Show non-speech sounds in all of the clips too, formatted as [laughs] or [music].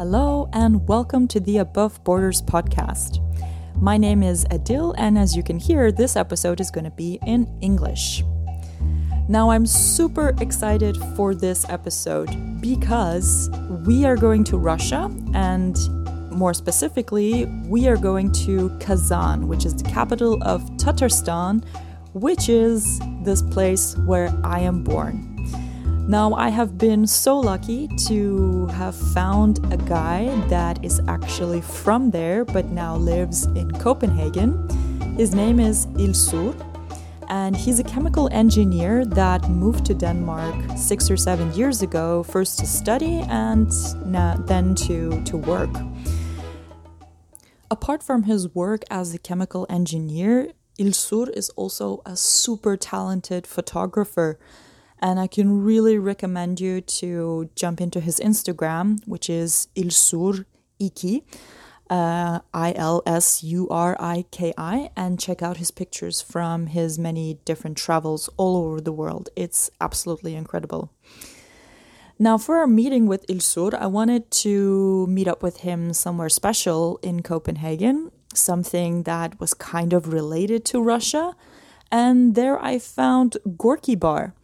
Hello, and welcome to the Above Borders podcast. My name is Adil, and as you can hear, this episode is going to be in English. Now, I'm super excited for this episode because we are going to Russia, and more specifically, we are going to Kazan, which is the capital of Tatarstan, which is this place where I am born. Now, I have been so lucky to have found a guy that is actually from there but now lives in Copenhagen. His name is Ilsur, and he's a chemical engineer that moved to Denmark six or seven years ago, first to study and then to, to work. Apart from his work as a chemical engineer, Ilsur is also a super talented photographer and I can really recommend you to jump into his Instagram, which is Ilsur Iki, uh, I L S U R I K I, and check out his pictures from his many different travels all over the world. It's absolutely incredible. Now, for our meeting with Ilsur, I wanted to meet up with him somewhere special in Copenhagen, something that was kind of related to Russia. And there I found Gorky Bar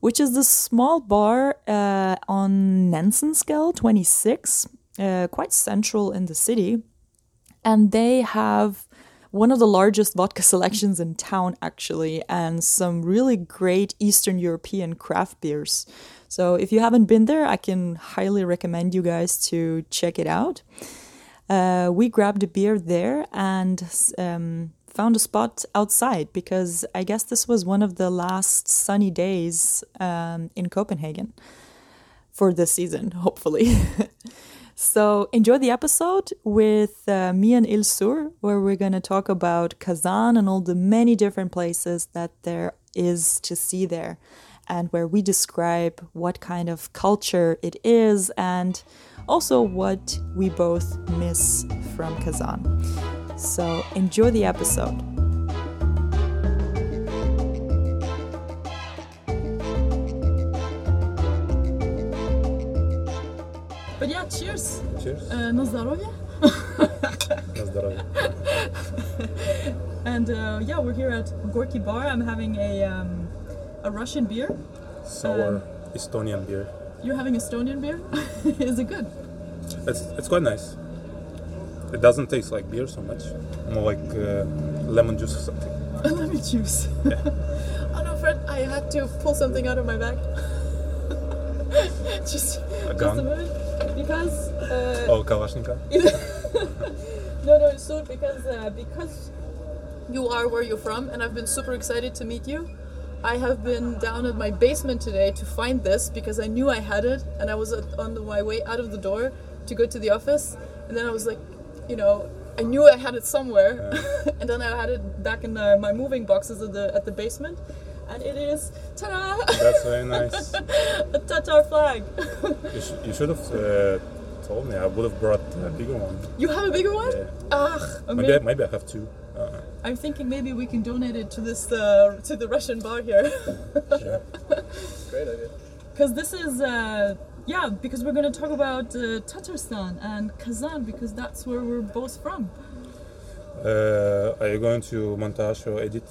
which is the small bar uh, on Nansensgade 26, uh, quite central in the city. And they have one of the largest vodka [laughs] selections in town, actually, and some really great Eastern European craft beers. So if you haven't been there, I can highly recommend you guys to check it out. Uh, we grabbed a beer there and um, found a spot outside because I guess this was one of the last sunny days um, in Copenhagen for this season, hopefully. [laughs] so enjoy the episode with uh, me and Ilsur, where we're going to talk about Kazan and all the many different places that there is to see there, and where we describe what kind of culture it is and also what we both miss from Kazan. So enjoy the episode. But yeah, cheers. Cheers. Uh, na zdrowie. na zdrowie. and uh, yeah, we're here at Gorky Bar. I'm having a um, a Russian beer. Sour um, Estonian beer. You're having Estonian beer? [laughs] Is it good? It's it's quite nice. It doesn't taste like beer so much, more like uh, lemon juice or something. [laughs] lemon juice. Yeah. [laughs] oh no, Fred! I had to pull something out of my bag. [laughs] just, a gun. just a minute, because. Uh, oh, Kalashnikov. no, no, it's so because uh, because you are where you're from, and I've been super excited to meet you. I have been down at my basement today to find this because I knew I had it, and I was on the, my way out of the door to go to the office, and then I was like, you know, I knew I had it somewhere, yeah. [laughs] and then I had it back in the, my moving boxes at the at the basement, and it is ta-da! That's very nice. [laughs] a Tatar flag. [laughs] you, sh you, should have uh, told me. I would have brought a bigger one. You have a bigger one? Yeah. Ah, maybe I, maybe I have two. Uh, I'm thinking maybe we can donate it to this uh, to the Russian bar here. yeah. Great idea. Because this is. Uh, yeah, because we're going to talk about uh, Tatarstan and Kazan because that's where we're both from. Uh, are you going to montage or edit?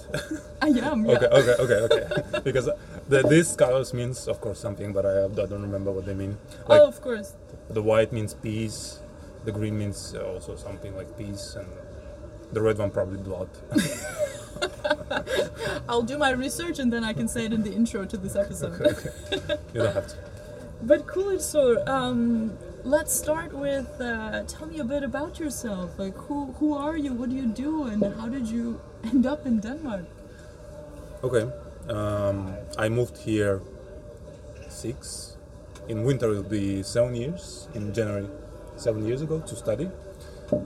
I am. Yeah. okay, okay, okay, okay. [laughs] because the, these colors means, of course, something, but I, I don't remember what they mean. Like, oh, of course. The white means peace. The green means also something like peace, and the red one probably blood. [laughs] I'll do my research and then I can say it in the intro to this episode. Okay, okay. You don't have to. [laughs] But cool, so um, let's start with uh, tell me a bit about yourself. Like, who who are you? What do you do? And how did you [laughs] end up in Denmark? Okay, um, I moved here six. In winter, it'll be seven years. In January, seven years ago to study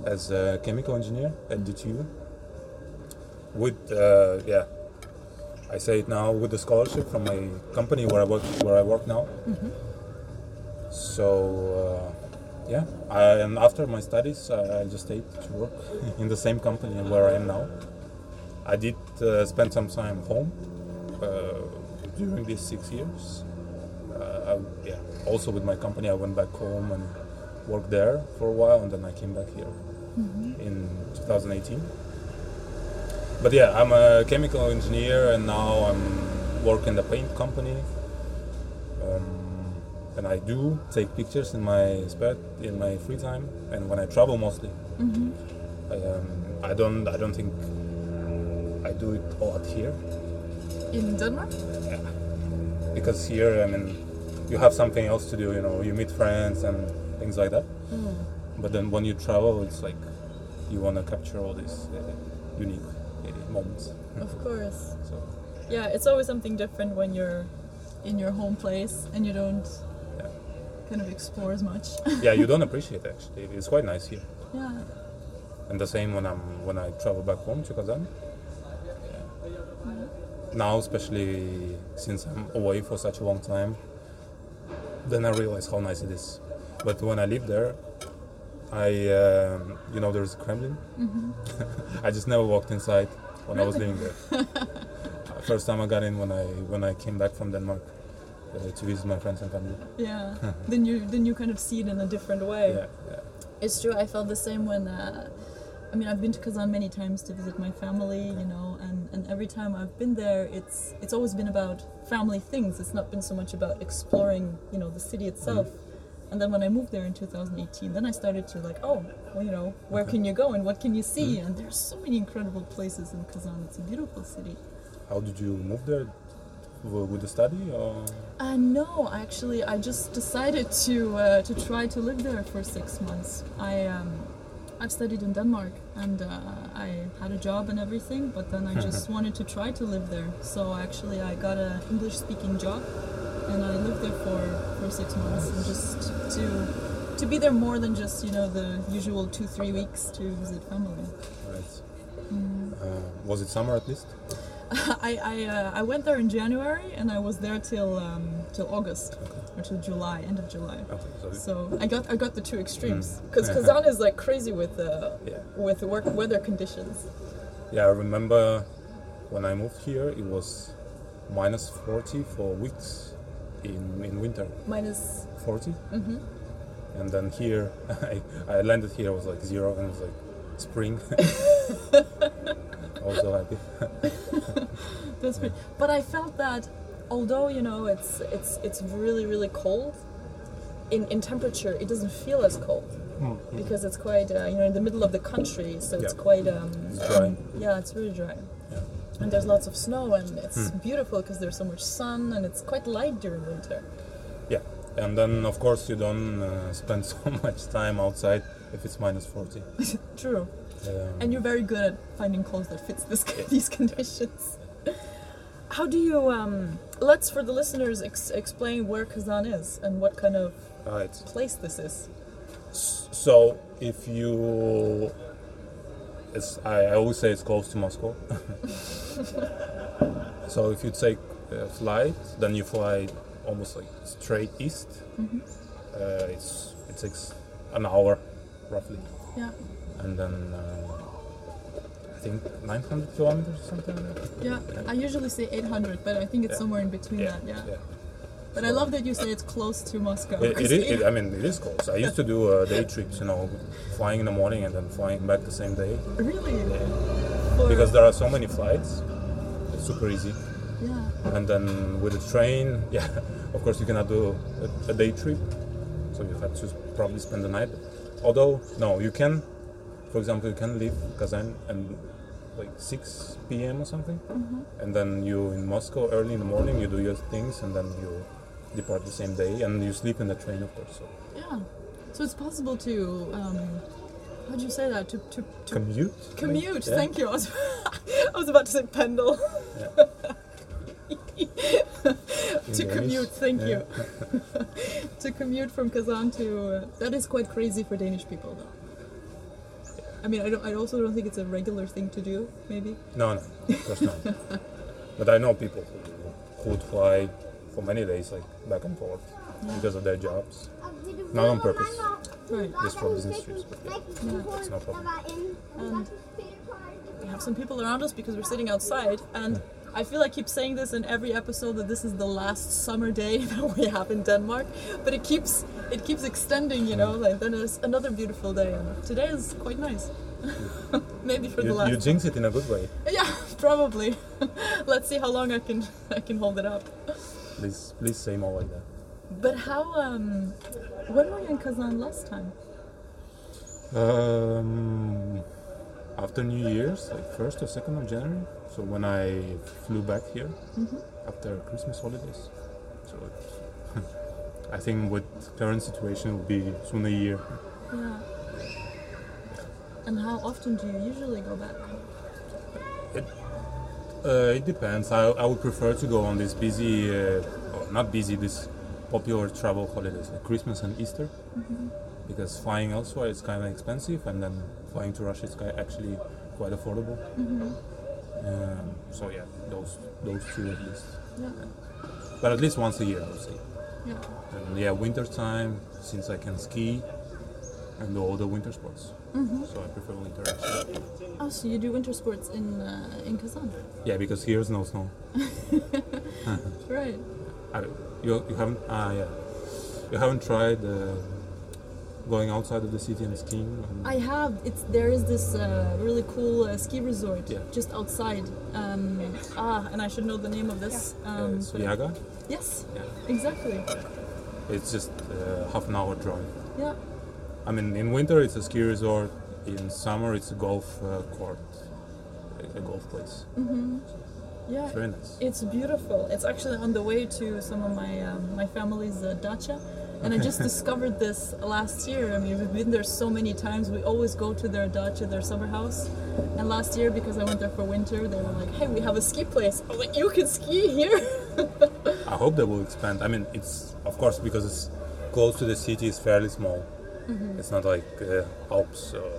as a chemical engineer at DTU. With uh, yeah, I say it now with the scholarship from my company where I work where I work now. Mm -hmm so uh, yeah, I, and after my studies, I just stayed to work [laughs] in the same company where I am now. I did uh, spend some time home uh, during these six years. Uh, I, yeah, also with my company, I went back home and worked there for a while, and then I came back here in 2018. But yeah, I'm a chemical engineer, and now I'm working the paint company. Um, and I do take pictures in my spare in my free time, and when I travel mostly. I, um, I don't I don't think I do it a lot here In Denmark? Yeah. because here I mean you have something else to do. You know, you meet friends and things like that. But then when you travel, it's like you want to capture all these uh, unique uh, moments. Of course. [laughs] So Yeah, it's always something different when you're in your home place and you don't. Kind of explore as much. [laughs] yeah, you don't [laughs] appreciate it, actually. It's quite nice here. yeah. And the same when I'm when I travel back home to Kazan. Yeah. Now, especially since I'm away for such a long time, then I realize how nice it is. But when I live there, I um, you know there's Kremlin. [laughs] I just never walked inside when I was living there. First time I got in when I when I came back from Denmark uh, to visit my friends and family. Yeah. [laughs] then you then you kind of see it in a different way. Yeah, yeah. It's true. I felt the same when. Uh, I mean, I've been to Kazan many times to visit my family, you know, and, and every time I've been there, it's it's always been about family things. It's not been so much about exploring, you know, the city itself. And then when I moved there in 2018, then I started to like, oh, well, you know, where can you go and what can you see? And there's so many incredible places in Kazan. It's a beautiful city. How did you move there? With the study or? Uh, no, actually, I just decided to uh, to try to live there for six months. I um, I've studied in Denmark and uh, I had a job and everything, but then I just [laughs] wanted to try to live there. So actually, I got an English-speaking job, and I lived there for for six months, and just to to be there more than just you know the usual two three weeks to visit family. Right. Uh, was it summer at least? [laughs] I I, uh, I went there in January, and I was there till um, till August or till July, end of July. Okay, so, I got I got the two extremes Mm. because Kazan is like crazy with uh, yeah. with work weather conditions. Yeah, I remember when I moved here, it was minus 40 for weeks in, in winter. Minus 40? mm-hmm. And then here, [laughs] I, I landed here, it was like zero, and it was like spring. [laughs] I was so happy. [laughs] that's pretty. But I felt that although you know it's it's it's really really cold, in in temperature it doesn't feel as cold because it's quite uh, you know in the middle of the country, so it's quite um, It's dry. yeah it's really dry. Yeah. And there's lots of snow and it's beautiful because there's so much sun and it's quite light during winter. Yeah. And then, of course, you don't uh, spend [laughs] so much time outside if it's minus 40. [laughs] True. Um, And you're very good at finding clothes that fits this [laughs] these conditions. How do you um let's for the listeners ex- explain where Kazan is and what kind of place this is. So if you, it's, I, I always say it's close to Moscow. [laughs] so if you take a flight, then you fly almost like straight east. Uh, it's it takes an hour, roughly, Yeah. And then uh, I think 900 kilometers or something. Like that. Yeah. I usually say 800, but I think it's Yeah. somewhere in between that. Yeah. But I love that you say it's close to Moscow. It, it is. It, I mean, it is close. I used to do uh, day trips, you know, flying in the morning and then flying back the same day. really? Yeah. Because there are so many flights, it's super easy. yeah. And then with the train, [laughs] yeah, of course you cannot do a, a day trip, so you have to probably spend the night. Although, no, you can, for example, you can leave Kazan and like 6 p.m. or something, and then you in Moscow early in the morning, you do your things, and then you depart the same day, and you sleep in the train, of course. So Yeah. So it's possible to um how do you say that? To to, to commute. commute. Yeah. Thank you. I was, [laughs] I was about to say pendle. [laughs] In to commute, thank Yeah. you. [laughs] to commute from Kazan to uh, that is quite crazy for Danish people, though. I mean, I don't. I also don't think it's a regular thing to do. Maybe. No, no, of course not. but I know people who, who would fly for many days, like back and forth, because of their jobs. Not on purpose, Right. just for business trips. But yeah, it's no problem. And we have some people around us because we're sitting outside. And I feel I keep saying this in every episode that this is the last summer day [laughs] that we have in Denmark, but it keeps it keeps extending, you know. Like then it's another beautiful day, and today is quite nice. [laughs] Maybe for the last. you jinx it in a good way. yeah, [laughs] probably. Let's see how long I can I can hold it up. Please, please say more like that. But how? Um, when were you in Kazan last time? Um, after New Year's, like first or second of January. So when I flew back here after Christmas holidays. So [laughs] I think with current situation will be soon a year. Yeah. And how often do you usually go back? Uh, it depends. I, I would prefer to go on this busy, uh, not busy, this popular travel holidays like Christmas and Easter, because flying elsewhere is kind of expensive, and then flying to Russia is actually quite affordable. Um, so yeah, those those two at least, Yeah. but at least once a year, I would say. Yeah. And yeah, winter time since I can ski and do all the winter sports, so I prefer winter actually. Oh, so you do winter sports in uh, in Kazan? Yeah, because here's no snow. [laughs] Right. I, you, you haven't ah yeah you haven't tried uh, going outside of the city and skiing and I have. It's there is this uh, really cool uh, ski resort Yeah. just outside. Um, ah, and I should know the name of this. uh, Um, it's but- Sviyaga. yes, Yeah. exactly. It's just uh, half an hour drive. Yeah. I mean, in winter it's a ski resort. In summer it's a golf uh, court, a, a golf place. Mhm. Yeah. It's very nice. It's beautiful. It's actually on the way to some of my um, my family's uh, dacha, and I just [laughs] discovered this last year. I mean, we've been there so many times. We always go to their dacha, their summer house. And last year, because I went there for winter, they were like, "Hey, we have a ski place." I was like, "You can ski here." I hope they will expand. I mean, it's of course because it's close to the city. It's fairly small. It's not like uh, Alps or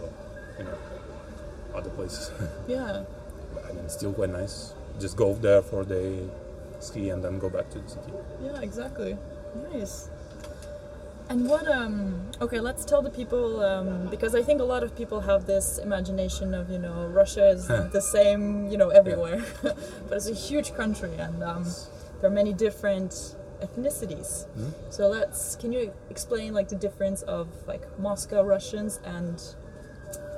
you know other places. [laughs] yeah. I mean, it's still quite nice. Just go there for a day, ski, and then go back to the city. Yeah, exactly. Nice. And what um okay, let's tell the people um, because I think a lot of people have this imagination of, you know, Russia is the same, you know, everywhere. [laughs] but it's a huge country and um, there are many different ethnicities. So let's can you explain like the difference of like Moscow Russians and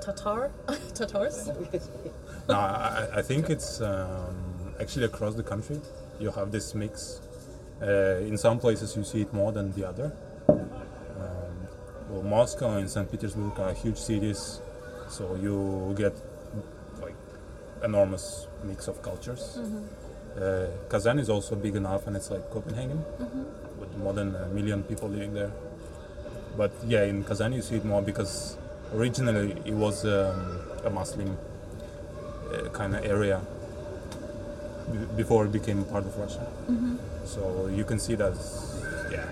Tatar [laughs] Tatars? [laughs] no, I, I think it's um, actually across the country. You have this mix. Uh, in some places you see it more than the other. Moscow and St. Petersburg are huge cities, so you get like enormous mix of cultures. Uh, Kazan is also big enough, and it's like Copenhagen, with more than a million people living there. But yeah, in Kazan you see it more because originally it was um, a Muslim uh, kind of area b- before it became part of Russia. So you can see that, yeah,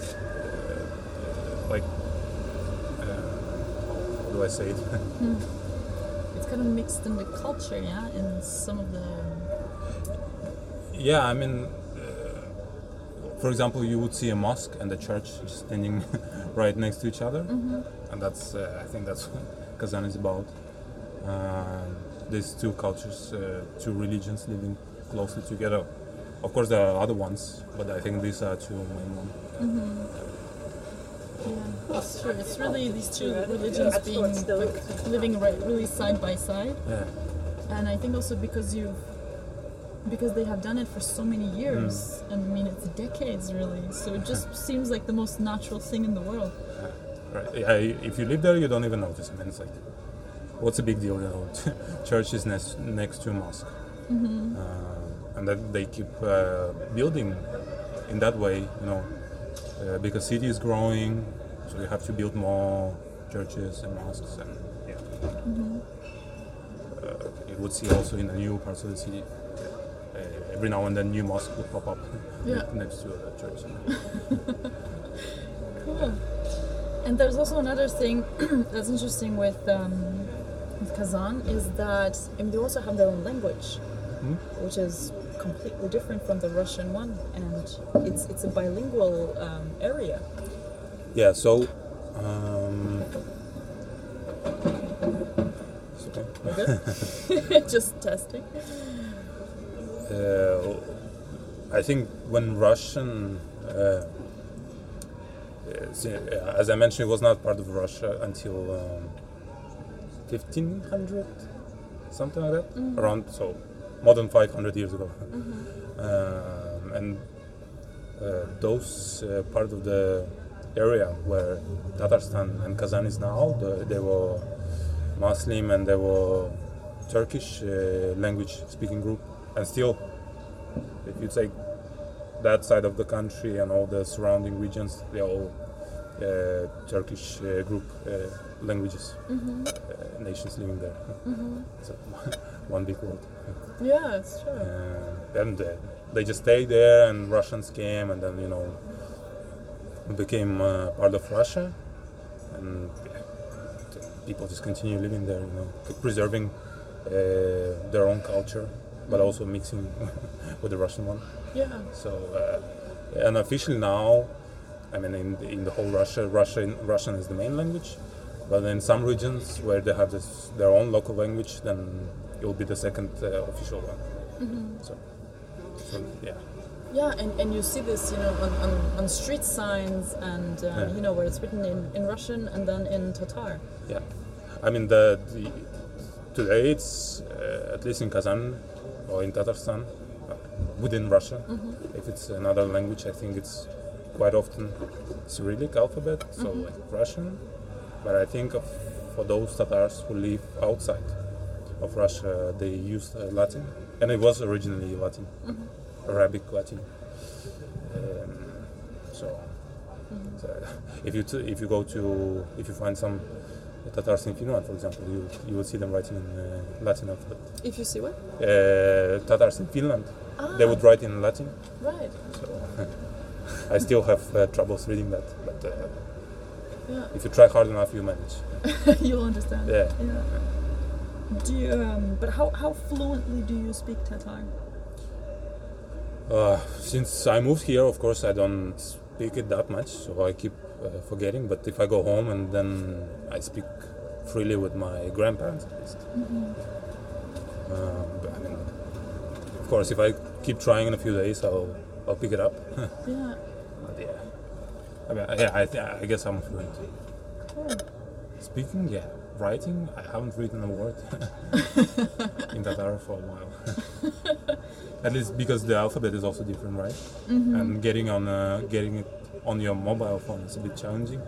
uh, like, uh, how do I say it? It's kind of mixed in the culture, yeah, in some of the yeah, I mean, uh, for example, you would see a mosque and a church standing [laughs] right next to each other, and that's, uh, I think that's what [laughs] Kazan is about. Uh, these two cultures, uh, two religions living closely together. Of course, there are other ones, but I think these are two main ones. Yeah, that's true. It's really these two religions being like, living right, really side by side, Yeah. and I think also because you, because they have done it for so many years, and I mean it's decades really. So it just seems like the most natural thing in the world. Right. Yeah, if you live there, you don't even notice. I mean, it's like, what's a big deal? You know, [laughs] church is next, next to a mosque, uh, and that they keep uh, building in that way. You know, uh, because city is growing, so you have to build more churches and mosques, and yeah. Uh, you would see also in the new parts of the city. Uh, every now and then, new mosque would pop up Yeah. [laughs] next to a church. [laughs] Cool. And there's also another thing [clears throat] that's interesting with, um, with Kazan is that I mean, they also have their own language, which is completely different from the Russian one, and it's it's a bilingual um, area. Yeah, so. Um, okay. [laughs] [laughs] Just testing. Uh, I think when Russian, uh, uh, as I mentioned, it was not part of Russia until um, 1500, something like that, around so more than 500 years ago. Um, and uh, those uh, part of the area where Tatarstan and Kazan is now, the, they were Muslim and they were Turkish uh, language speaking group, and still, if you take that side of the country and all the surrounding regions, they're all Turkish uh, group uh, languages, uh, nations living there. so, [laughs] one big world. Yeah, it's true. Uh, and uh, they just stayed there, and Russians came, and then you know became uh, part of Russia, and yeah, people just continue living there, you know, preserving uh, their own culture, but also mixing [laughs] with the Russian one. Yeah. So, uh, and officially now, I mean, in the, in the whole Russia, Russian Russian is the main language, but in some regions where they have this, their own local language, then it will be the second uh, official one. So, so yeah. Yeah, and, and you see this, you know, on, on, on street signs and, uh, Yeah. you know, where it's written in, in Russian and then in Tatar. Yeah, I mean the, the today it's uh, at least in Kazan or in Tatarstan uh, within Russia. If it's another language, I think it's quite often Cyrillic alphabet, so like Russian. But I think of, for those Tatars who live outside of Russia, they use uh, Latin, and it was originally Latin, Arabic Latin. Um, so so if you t- if you go to if you find some Tatars in Finland, for example, you you will see them writing in uh, Latin alphabet. If you see what? Uh, Tatars in Finland, Ah, they would write in Latin. Right. So [laughs] [laughs] I still have uh, troubles reading that, but uh, Yeah. if you try hard enough, you manage. [laughs] You'll understand. Yeah. Yeah. Do you, um, but how, how fluently do you speak Tatar? Uh, since I moved here, of course, I don't speak it that much, so I keep uh, forgetting. But if I go home and then I speak freely with my grandparents, at least. Uh, but I mean, of course, if I keep trying in a few days, I'll I'll pick it up. [laughs] Yeah. but yeah, I mean, yeah, I, th- I guess I'm fluent. Cool. Speaking, yeah. Writing, I haven't written a word [laughs] in that Tatar for a while. [laughs] At least because the alphabet is also different, right? And getting on uh, getting it on your mobile phone is a bit challenging.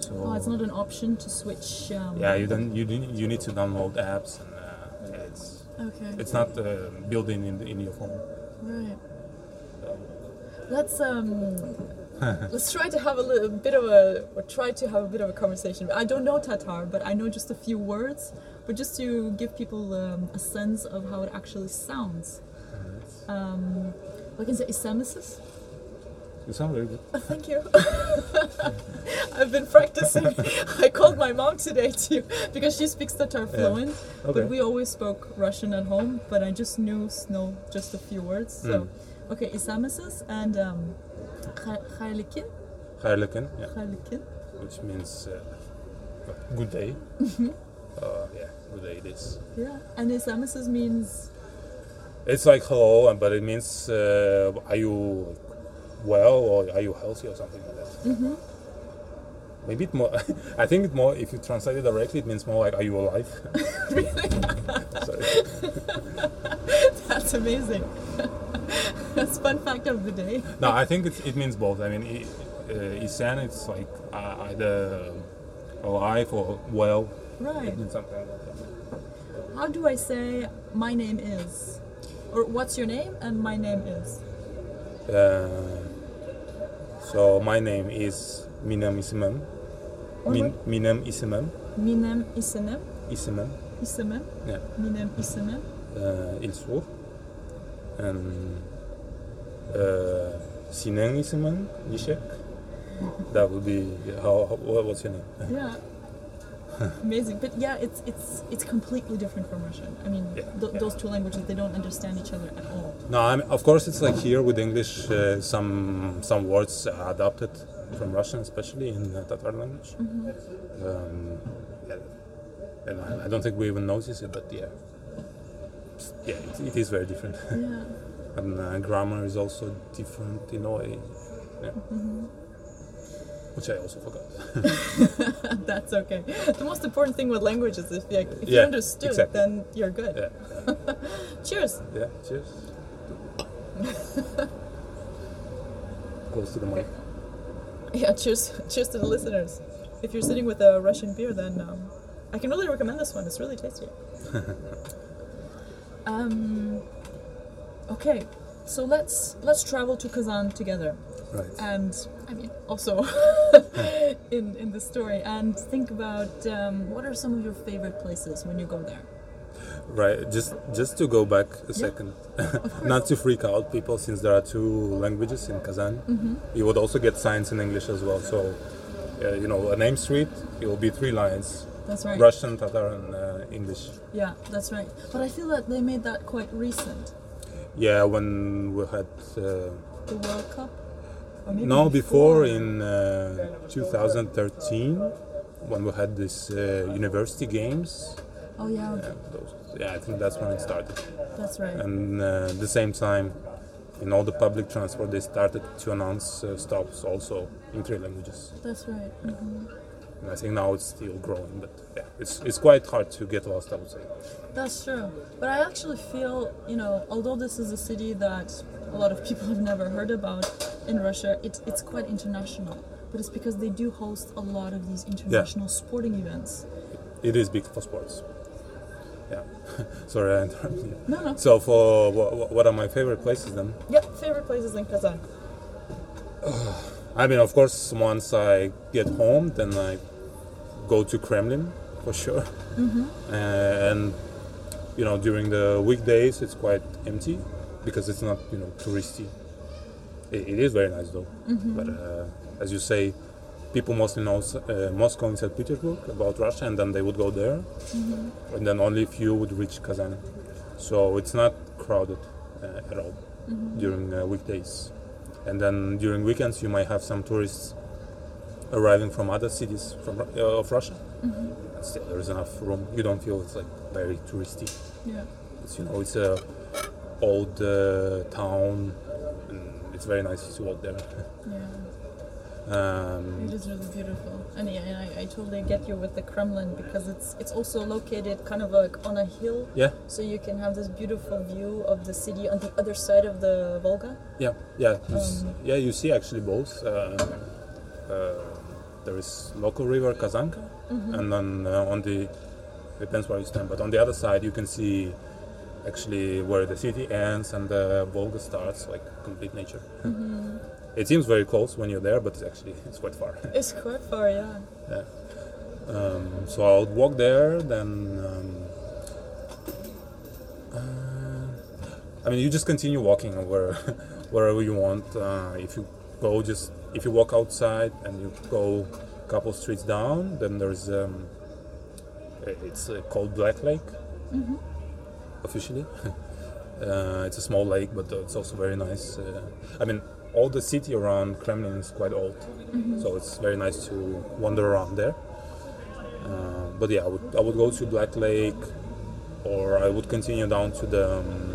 So Oh, it's not an option to switch. Um, yeah, you don't you need- you need to download apps and uh, yeah, it's Okay. it's not uh, built in in, the, in your phone. Right. Let's um. [laughs] let's try to have a little bit of a or try to have a bit of a conversation. I don't know Tatar, but I know just a few words. But just to give people um, a sense of how it actually sounds. Um, we can say Isemesis. You sound very good. Oh, [laughs] thank you. [laughs] I've been practicing. I called my mom today too because she speaks Tatar fluent, Okay. but we always spoke Russian at home. But I just knew know just a few words. So, Mm. Okay, Isamesis and um, Khailikin, Khairlikin, yeah, Khailikin. which means uh, good day. Mm-hmm. Uh, yeah, good day it is. Yeah, and Isamesis means It's like hello, but it means uh, are you well or are you healthy or something like that. Mm-hmm. Maybe it more. [laughs] I think it more. If you translate it directly, it means more like are you alive? [laughs] really. [laughs] Sorry. That's amazing. [laughs] That's fun fact of the day. No, I think it's, it means both. I mean, i- uh, Isan, it's like uh, either alive or well. Right. It means something like that. How do I say my name is, or what's your name and my name is? Uh, so my name is Minem Isimem. Or Min, what? Minem Isimem. Minem Isenem. Isimem. Isenem. Yeah. Minem Isenem. Uh, İlsur. And uh, Isimem. Nishek. That would be how, how what, what's your name? Yeah. Amazing, but yeah, it's it's it's completely different from Russian. I mean, Yeah, th- yeah. those two languages they don't understand each other at all. No, I mean, of course it's like here with English. Uh, some some words are adapted from Russian, especially in uh, Tatar language. Um, yeah. And I, I don't think we even notice it, but yeah. Yeah, it, it is very different. [laughs] Yeah. and uh, grammar is also different in a way. Yeah. Mm-hmm. Which I also forgot. [laughs] [laughs] That's okay. The most important thing with language is if, like, if you Yeah, understood, exactly. then you're good. yeah. Cheers. Yeah. Cheers. Close to the mic. Yeah, cheers. Cheers to the listeners. If you're sitting with a Russian beer, then um, I can really recommend this one. It's really tasty. Um, okay, so let's let's travel to Kazan together, Right. and I mean also [laughs] in in the story, and think about um, what are some of your favorite places when you go there. Right. Just just to go back a second, [laughs] not to freak out people, since there are two languages in Kazan. Mm-hmm. You would also get signs in English as well. So, uh, you know, a name street, it will be three lines: That's right. Russian, Tatar, and uh, English. Yeah, that's right. But I feel that they made that quite recent. Yeah, when we had. Uh, The World Cup. No, before in uh, 2013, when we had this uh, university games. Oh yeah, Yeah, those, yeah, I think that's when it started. that's right. And uh, at the same time, in all the public transport, they started to announce uh, stops also in three languages. That's right. hmm And I think now it's still growing, but yeah, it's, it's quite hard to get lost, I would say. That's true. But I actually feel, you know, although this is a city that a lot of people [laughs] have never heard about in Russia, it, it's quite international. But it's because they do host a lot of these international sporting events. It is big for sports. Yeah. [laughs] Sorry, I interrupted you. No, no. So, for what, what are my favorite places then? Yep, favorite places in Kazan. [sighs] I mean, of course, once I get home, then I go to Kremlin for sure. Uh, and you know, during the weekdays, it's quite empty because it's not you know touristy. It, it is very nice though, but uh, as you say, people mostly know uh, Moscow and St. Petersburg about Russia, and then they would go there, and then only few would reach Kazan. So it's not crowded uh, at all during uh, weekdays. And then during weekends, you might have some tourists arriving from other cities from uh, of Russia. And still, there is enough room. You don't feel it's like very touristy. Yeah. It's you know, it's a old uh, town, and it's very nice to walk there. Yeah. um, It is really beautiful. And yeah, I, I totally get you with the Kremlin because it's it's also located kind of like on a hill. yeah, So you can have this beautiful view of the city on the other side of the Volga. yeah, yeah, you Um, yeah. You see actually both. Uh, uh, there is local river Kazanka, and then uh, on the depends where you stand, but on the other side you can see actually where the city ends and the Volga starts, like complete nature. It seems very close when you're there, but it's actually [laughs] it's quite far. It's quite far, yeah. yeah. Um, so I'll walk there, then. Um, uh, I mean, you just continue walking where, [laughs] wherever you want. Uh, if you go just if you walk outside and you go a couple streets down, then there's um, it's uh, called Black Lake officially. [laughs] uh, it's a small lake, but uh, it's also very nice. Uh, I mean, all the city around Kremlin is quite old, so it's very nice to wander around there. Uh, but yeah, I would I would go to Black Lake, or I would continue down to the. Um,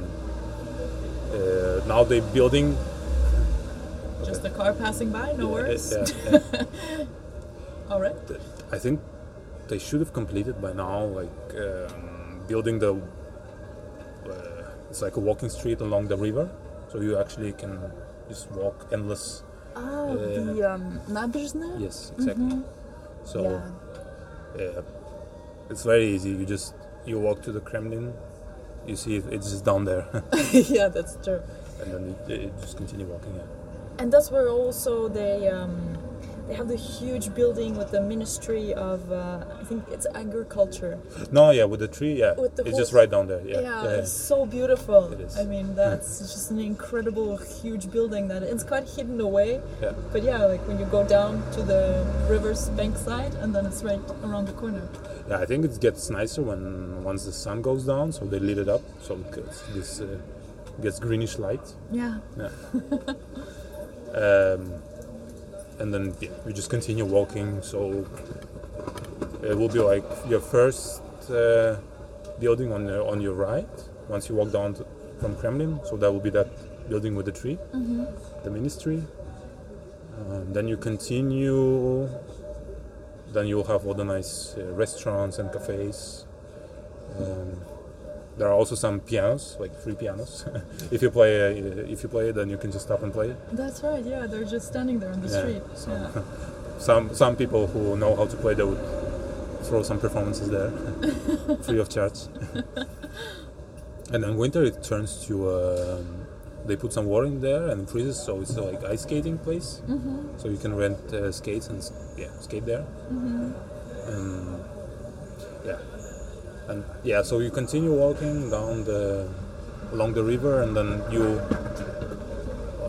uh, now they building. Just a car passing by, no worries. [laughs] All right. I think they should have completed by now, like um, building the. Uh, it's like a walking street along the river, so you actually can just walk endless. Ah, uh, the um, Yes, exactly. Mm -hmm. So, yeah. yeah. it's very easy. You just you walk to the Kremlin, you see it, it's just down there. [laughs] [laughs] yeah, that's true. And then you, you just continue walking. Yeah. And that's where also they um, they have the huge building with the Ministry of uh, I think it's agriculture. No, yeah, with the tree, yeah, With the it's just right down there. Yeah, Yeah, yeah, yeah. it's so beautiful. It is. I mean, that's just an incredible, huge building that it's quite hidden away. Yeah. But yeah, like when you go down to the river's bank side, and then it's right around the corner. Yeah, I think it gets nicer when once the sun goes down, so they lit it up, so it gets this uh, gets greenish light. Yeah. Yeah. [laughs] um, and then yeah, you just continue walking. So it will be like your first uh, building on your on your right, once you walk down to, from Kremlin. So that will be that building with the tree, the ministry. Um, then you continue. Then you will have all the nice uh, restaurants and cafes. Um, there are also some pianos, like free pianos. [laughs] if you play, uh, if you play, then you can just stop and play. It. That's right. Yeah, they're just standing there on the Yeah, street. so- Yeah. [laughs] Some some people who know how to play, they would throw some performances there, [laughs] free of charge. and then winter, it turns to. Um, they put some water in there and freezes, so it's like ice skating place. So you can rent uh, skates and yeah, skate there. And yeah, and yeah, so you continue walking down the along the river, and then you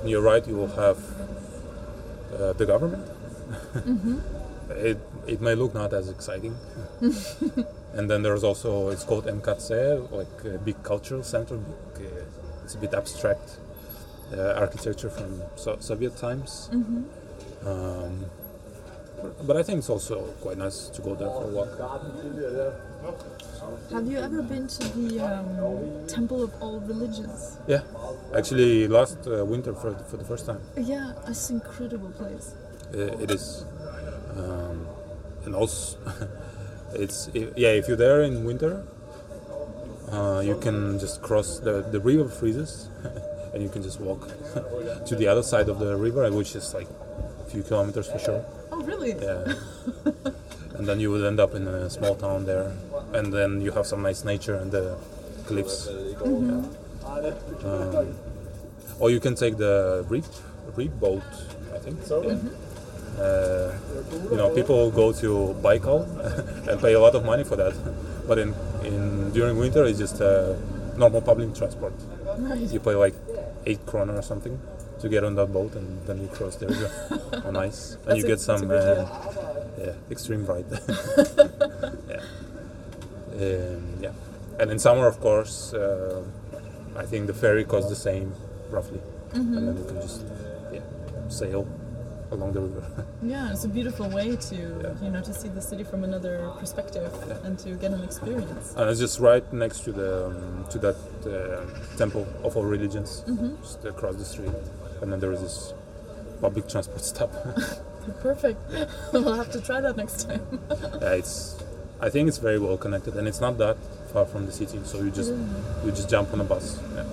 on your right you will have uh, the government. [laughs] it it may look not as exciting. [laughs] and then there's also it's called MKC, like a big cultural center. Big, uh, it's a bit abstract uh, architecture from so- Soviet times. Um, but I think it's also quite nice to go there for a walk. Have you ever been to the um, Temple of All Religions? Yeah, actually, last uh, winter for for the first time. Yeah, it's an incredible place. Uh, it is, um, and also [laughs] it's yeah. If you're there in winter, uh, you can just cross the the river freezes, [laughs] and you can just walk [laughs] to the other side of the river, which is like a few kilometers for sure. Oh, really? Yeah. and then you will end up in a small town there, and then you have some nice nature and the cliffs. Yeah. Um, or you can take the reef, reef boat, I think. Yeah. Uh, you know, people go to Baikal [laughs] and pay a lot of money for that, [laughs] but in, in during winter it's just uh, normal public transport. Right. You pay like eight kroner or something to get on that boat, and then you cross the river [laughs] on ice, and you a- get some uh, yeah extreme ride. [laughs] [laughs] yeah, um, yeah, and in summer, of course, uh, I think the ferry costs the same roughly, Mm-hmm. and then you can just yeah sail along the river. Yeah, it's a beautiful way to you know to see the city from another perspective and to get an experience. and it's just right next to the um, to that uh, temple of all religions, Mm-hmm. just across the street, and then there is this public transport [laughs] stop. [laughs] Perfect. [laughs] we'll have to try that next time. Yeah, it's. I think it's very well connected, and it's not that far from the city. So you just you just jump on a bus. Yeah.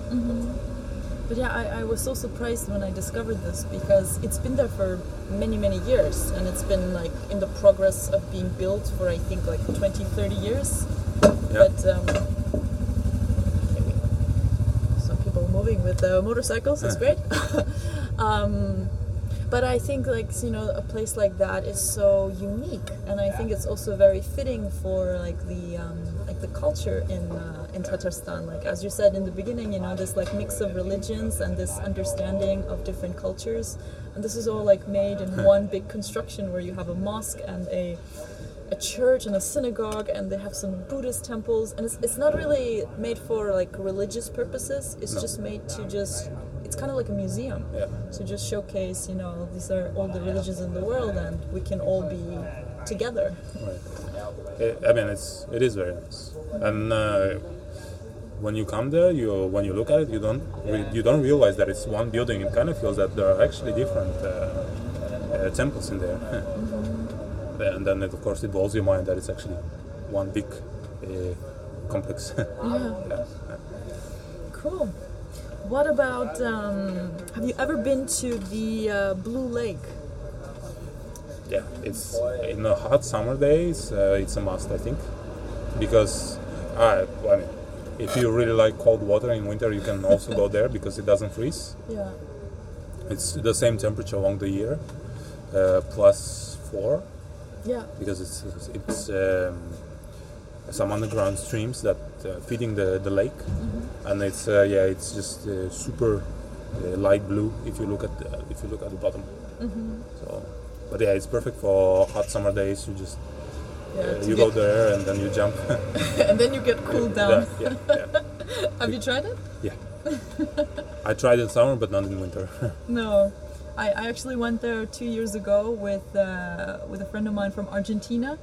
But yeah, I, I was so surprised when I discovered this because it's been there for many, many years and it's been like in the progress of being built for I think like 20, 30 years. Yeah. But um, some people moving with uh, motorcycles is great. [laughs] um, but I think like you know a place like that is so unique, and I think it's also very fitting for like the um, the culture in uh, in Tatarstan. Like as you said in the beginning, you know this like mix of religions and this understanding of different cultures, and this is all like made in one big construction where you have a mosque and a a church and a synagogue and they have some buddhist temples and it's, it's not really made for like religious purposes it's No. just made to just it's kind of like a museum Yeah. to just showcase you know these are all the religions in the world and we can all be together Right. I- I mean, it's it is very nice, and uh, when you come there, you when you look at it, you don't re- you don't realize that it's one building. It kind of feels that there are actually different uh, uh, temples in there, [laughs] and then it, of course it blows your mind that it's actually one big uh, complex. [laughs] yeah Yeah. cool what about um, have you ever been to the uh, blue lake yeah, it's in the hot summer days. Uh, it's a must, I think, because uh, I mean, if you really like cold water in winter, you can also go there [laughs] because it doesn't freeze. yeah It's the same temperature along the year, uh, plus four, yeah because it's it's, it's um, some underground streams that uh, feeding the, the lake, and it's uh, yeah it's just uh, super uh, light blue if you look at the, if you look at the bottom. So, but yeah, it's perfect for hot summer days. You just yeah uh, you go there and then you jump. [laughs] and then you get cooled down yeah, yeah, yeah, [laughs] have you tried it yeah. [laughs] I tried in summer, but not in winter. No, I, I actually went there two years ago with uh, with a friend of mine from Argentina,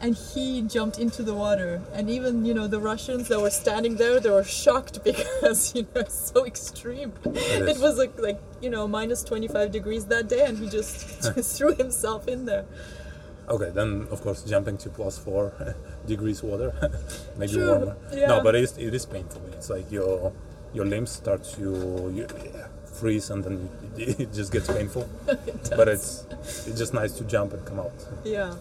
and he jumped into the water. And even you know the Russians that were standing there, they were shocked [laughs] because you know it's so extreme. It was like like you know minus 25 degrees that day, and he just, just [laughs] [laughs] threw himself in there. Okay, then of course jumping to plus four degrees water, maybe True, warmer. yeah. No, but it is, it is painful. It's like your your limbs start to you, freeze and then it, it just gets painful. but it's it's just nice to jump and come out. Yeah.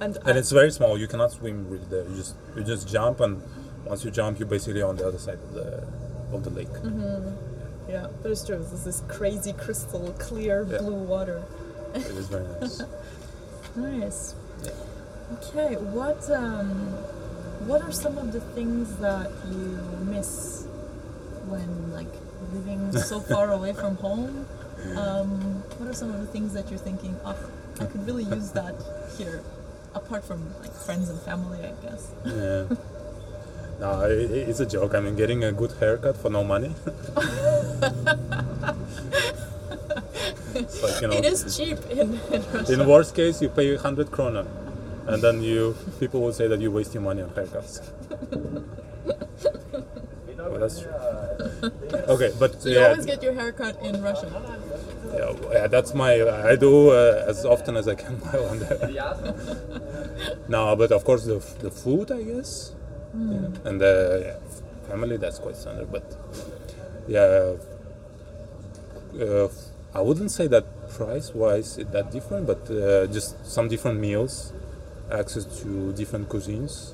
And, And I- it's very small. You cannot swim really there. You just you just jump and once you jump, you're basically on the other side of the of the lake. yeah, but it's true. This is crazy crystal clear Yeah. blue water. It is very nice. [laughs] Nice. Yeah. Okay, what um, what are some of the things that you miss when like living so [laughs] far away from home? Um, what are some of the things that you're thinking? Oh, I could really use that here, apart from like friends and family, I guess. Yeah. [laughs] No, it, it's a joke. I mean, getting a good haircut for no money. like you know. It is cheap in, in Russia. In worst case, you pay 100 krona, and then you people will say that you waste your money on haircuts. [laughs] well, that's true. Okay, but you yeah, always get your haircut in Russia. Yeah, yeah, that's my. I do uh, as often as I can [laughs] while I'm there. no, but of course the the food, I guess, yeah. and the yeah, family that's quite standard. But yeah, uh, I wouldn't say that price-wise it's that different, but uh, just some different meals, access to different cuisines.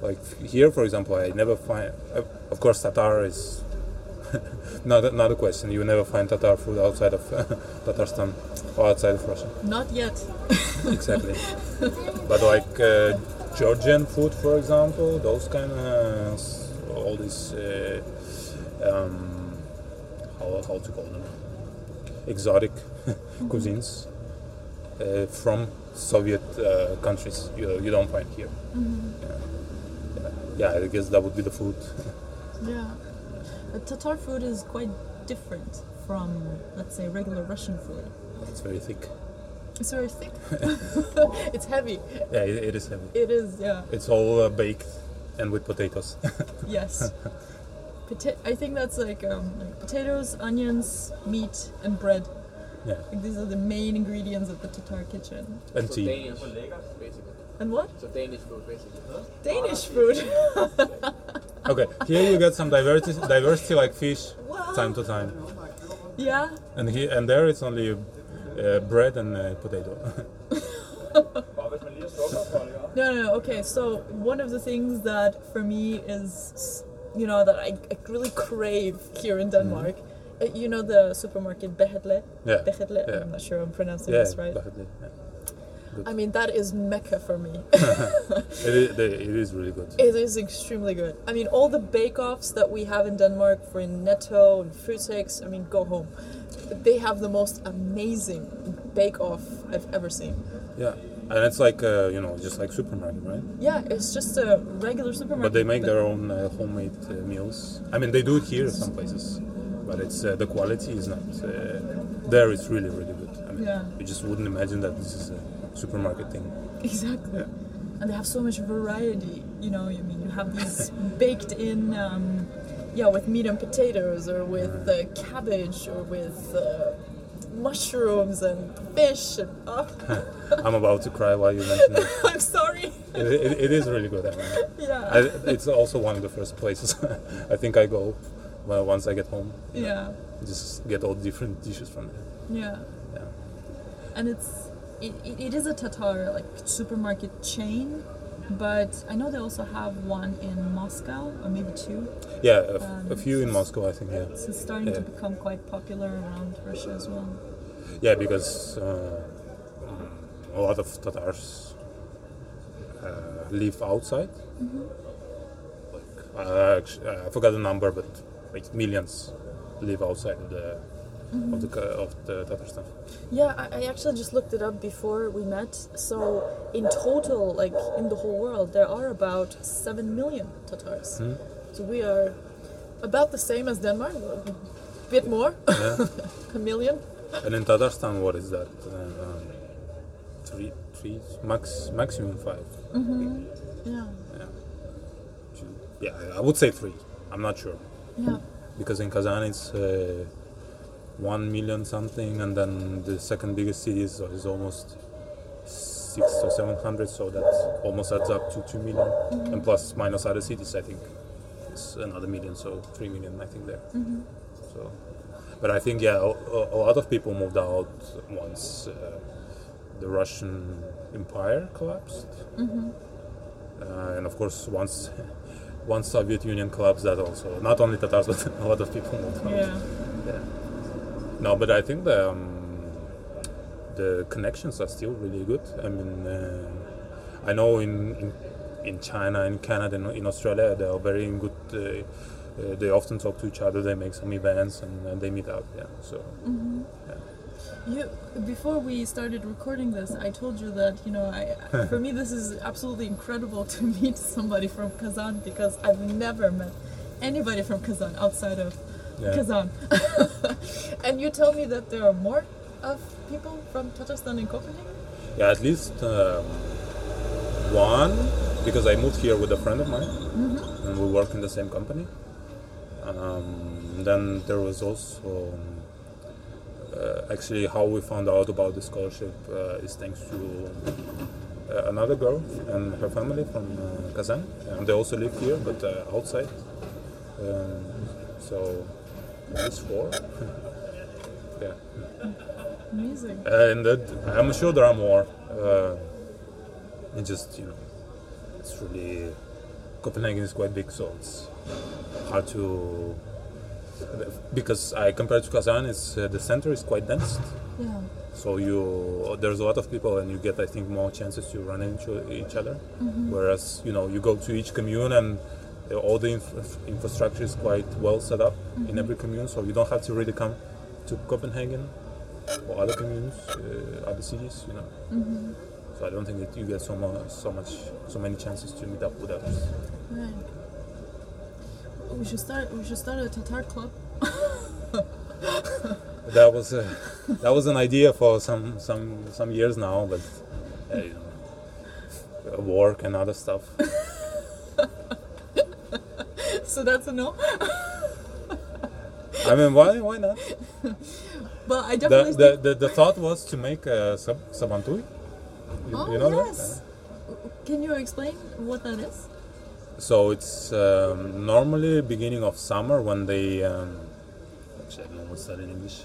Like here, for example, I never find. Uh, of course, Tatar is [laughs] not a, not a question. You never find Tatar food outside of uh, [laughs] Tatarstan or outside of Russia. Not yet. [laughs] exactly. but like uh, Georgian food, for example, those kind of all these uh, um, how how to call them exotic cuisines uh, from Soviet uh, countries you, you don't find here. Yeah. yeah, I guess that would be the food. Yeah. But Tatar food is quite different from, let's say, regular Russian food. It's very thick. It's very thick. [laughs] it's heavy. Yeah, it, it is heavy. It is, yeah. It's all uh, baked and with potatoes. [laughs] Yes. Pota- I think that's like, um, like potatoes, onions, meat, and bread. yeah, Like these are the main ingredients of the Tatar kitchen. and So tea. Danish, basically. And what? So Danish food, basically. Danish food. [laughs] Okay, here you get some diversity, diversity like fish, Wow. time to time, yeah. and here and there it's only uh, bread and uh, potato. [laughs] [laughs] No, no, no. Okay, so one of the things that for me is, you know, that I, I really crave here in Denmark, uh, you know, the supermarket Bahetle. yeah, Bahetle. Yeah. I'm not sure I'm pronouncing yeah, this right. definitely, yeah. I mean, that is mecca for me. [laughs] it, is, it is really good. it is extremely good. I mean, all the bake-offs that we have in Denmark for in Netto and Føtex, I mean, go home. They have the most amazing bake-off I've ever seen. Yeah, and it's like uh, you know just like supermarket, right? Yeah, it's just a regular supermarket. But they make their own uh, homemade uh, meals. I mean, they do it here in some places, but it's uh, the quality is not uh, there. It's really really good. I mean, Yeah. you just wouldn't imagine that this is a supermarket thing. Exactly. Yeah. And they have so much variety. You know, I mean, you have these [laughs] baked in, um, yeah, with meat and potatoes, or with uh, cabbage, or with uh, mushrooms and fish. And oh, [laughs] I'm about to cry while you mention it. [laughs] I'm sorry. It, it, it is really good. I mean, Yeah. I, it's also one of the first places I think I go well, once I get home. yeah. Just get all different dishes from there. Yeah. Yeah. And it's it, it, it is a Tatar like supermarket chain, but I know they also have one in Moscow or maybe two. Yeah, a, f- a Um, few in Moscow, I think. Yeah, it's starting to become quite popular around Russia as well. yeah, because uh, mm, a lot of Tatars uh, live outside. Like, uh, uh, I forgot the number, but like millions live outside of the of the of the Tatarstan. Yeah, I, I actually just looked it up before we met. So in total, like in the whole world, there are about seven million Tatars. Hmm. So we are about the same as Denmark, a bit more, Yeah. [laughs] a million. and in Tatarstan, what is that? Uh, um, three three, max maximum five. Mm-hmm. Yeah. Yeah, Two- yeah, I would say three. I'm not sure Yeah. because in Kazan it's uh, one million something, and then the second biggest city is, is almost six or seven hundred, so that almost adds up to two million, and plus minus other cities, I think it's another million, so three million, I think there. Mm-hmm. So, but I think yeah, a, a lot of people moved out once uh, the Russian Empire collapsed, Mm-hmm. uh, and of course once [laughs] once Soviet Union collapsed, that also not only Tatars [laughs] but a lot of people moved out. Yeah. Yeah. No, but I think the um, the connections are still really good. I mean, uh, I know in, in in China, in Canada, and in Australia, they are very good. Uh, uh, they often talk to each other. They make some events and, and they meet up. Yeah. So Mm-hmm. You before we started recording this, I told you that you know, I, [laughs] for me this is absolutely incredible to [laughs] meet somebody from Kazan because I've never met anybody from Kazan outside of yeah. Kazan. [laughs] and you tell me that there are more of people from Tatarstan in Copenhagen. Yeah, at least um, one because I moved here with a friend of mine, Mm-hmm. and we work in the same company. Um, then there was also um, uh, actually how we found out about the scholarship uh, is thanks to uh, another girl and her family from uh, Kazan, and they also live here but uh, outside. Um, so it's four. yeah. Amazing. and that, I'm sure there are more. Uh, it just you know, it's really Copenhagen is quite big, so it's hard to because I compared to Kazan, it's uh, the center is quite dense, Yeah. so you there's a lot of people, and you get I think more chances to run into each other. Whereas you know you go to each commune and all the inf- infrastructure is quite well set up in every commune, so you don't have to really come to Copenhagen or other communes, uh, other cities, you know. Mm-hmm. So I don't think that you get so much, so much, so many chances to meet up with others. Right. We should start. We should start a Tatar club. [laughs] That was uh, that was an idea for some some some years now, but uh, you know, work and other stuff. [laughs] so that's a no. [laughs] I mean, why why not? But I The definitely. the, the, the thought was to make a sub sabantui. You, oh you know yes. that? Can you explain what that is? So it's um, normally beginning of summer when they um, actually I don't know what's that in English.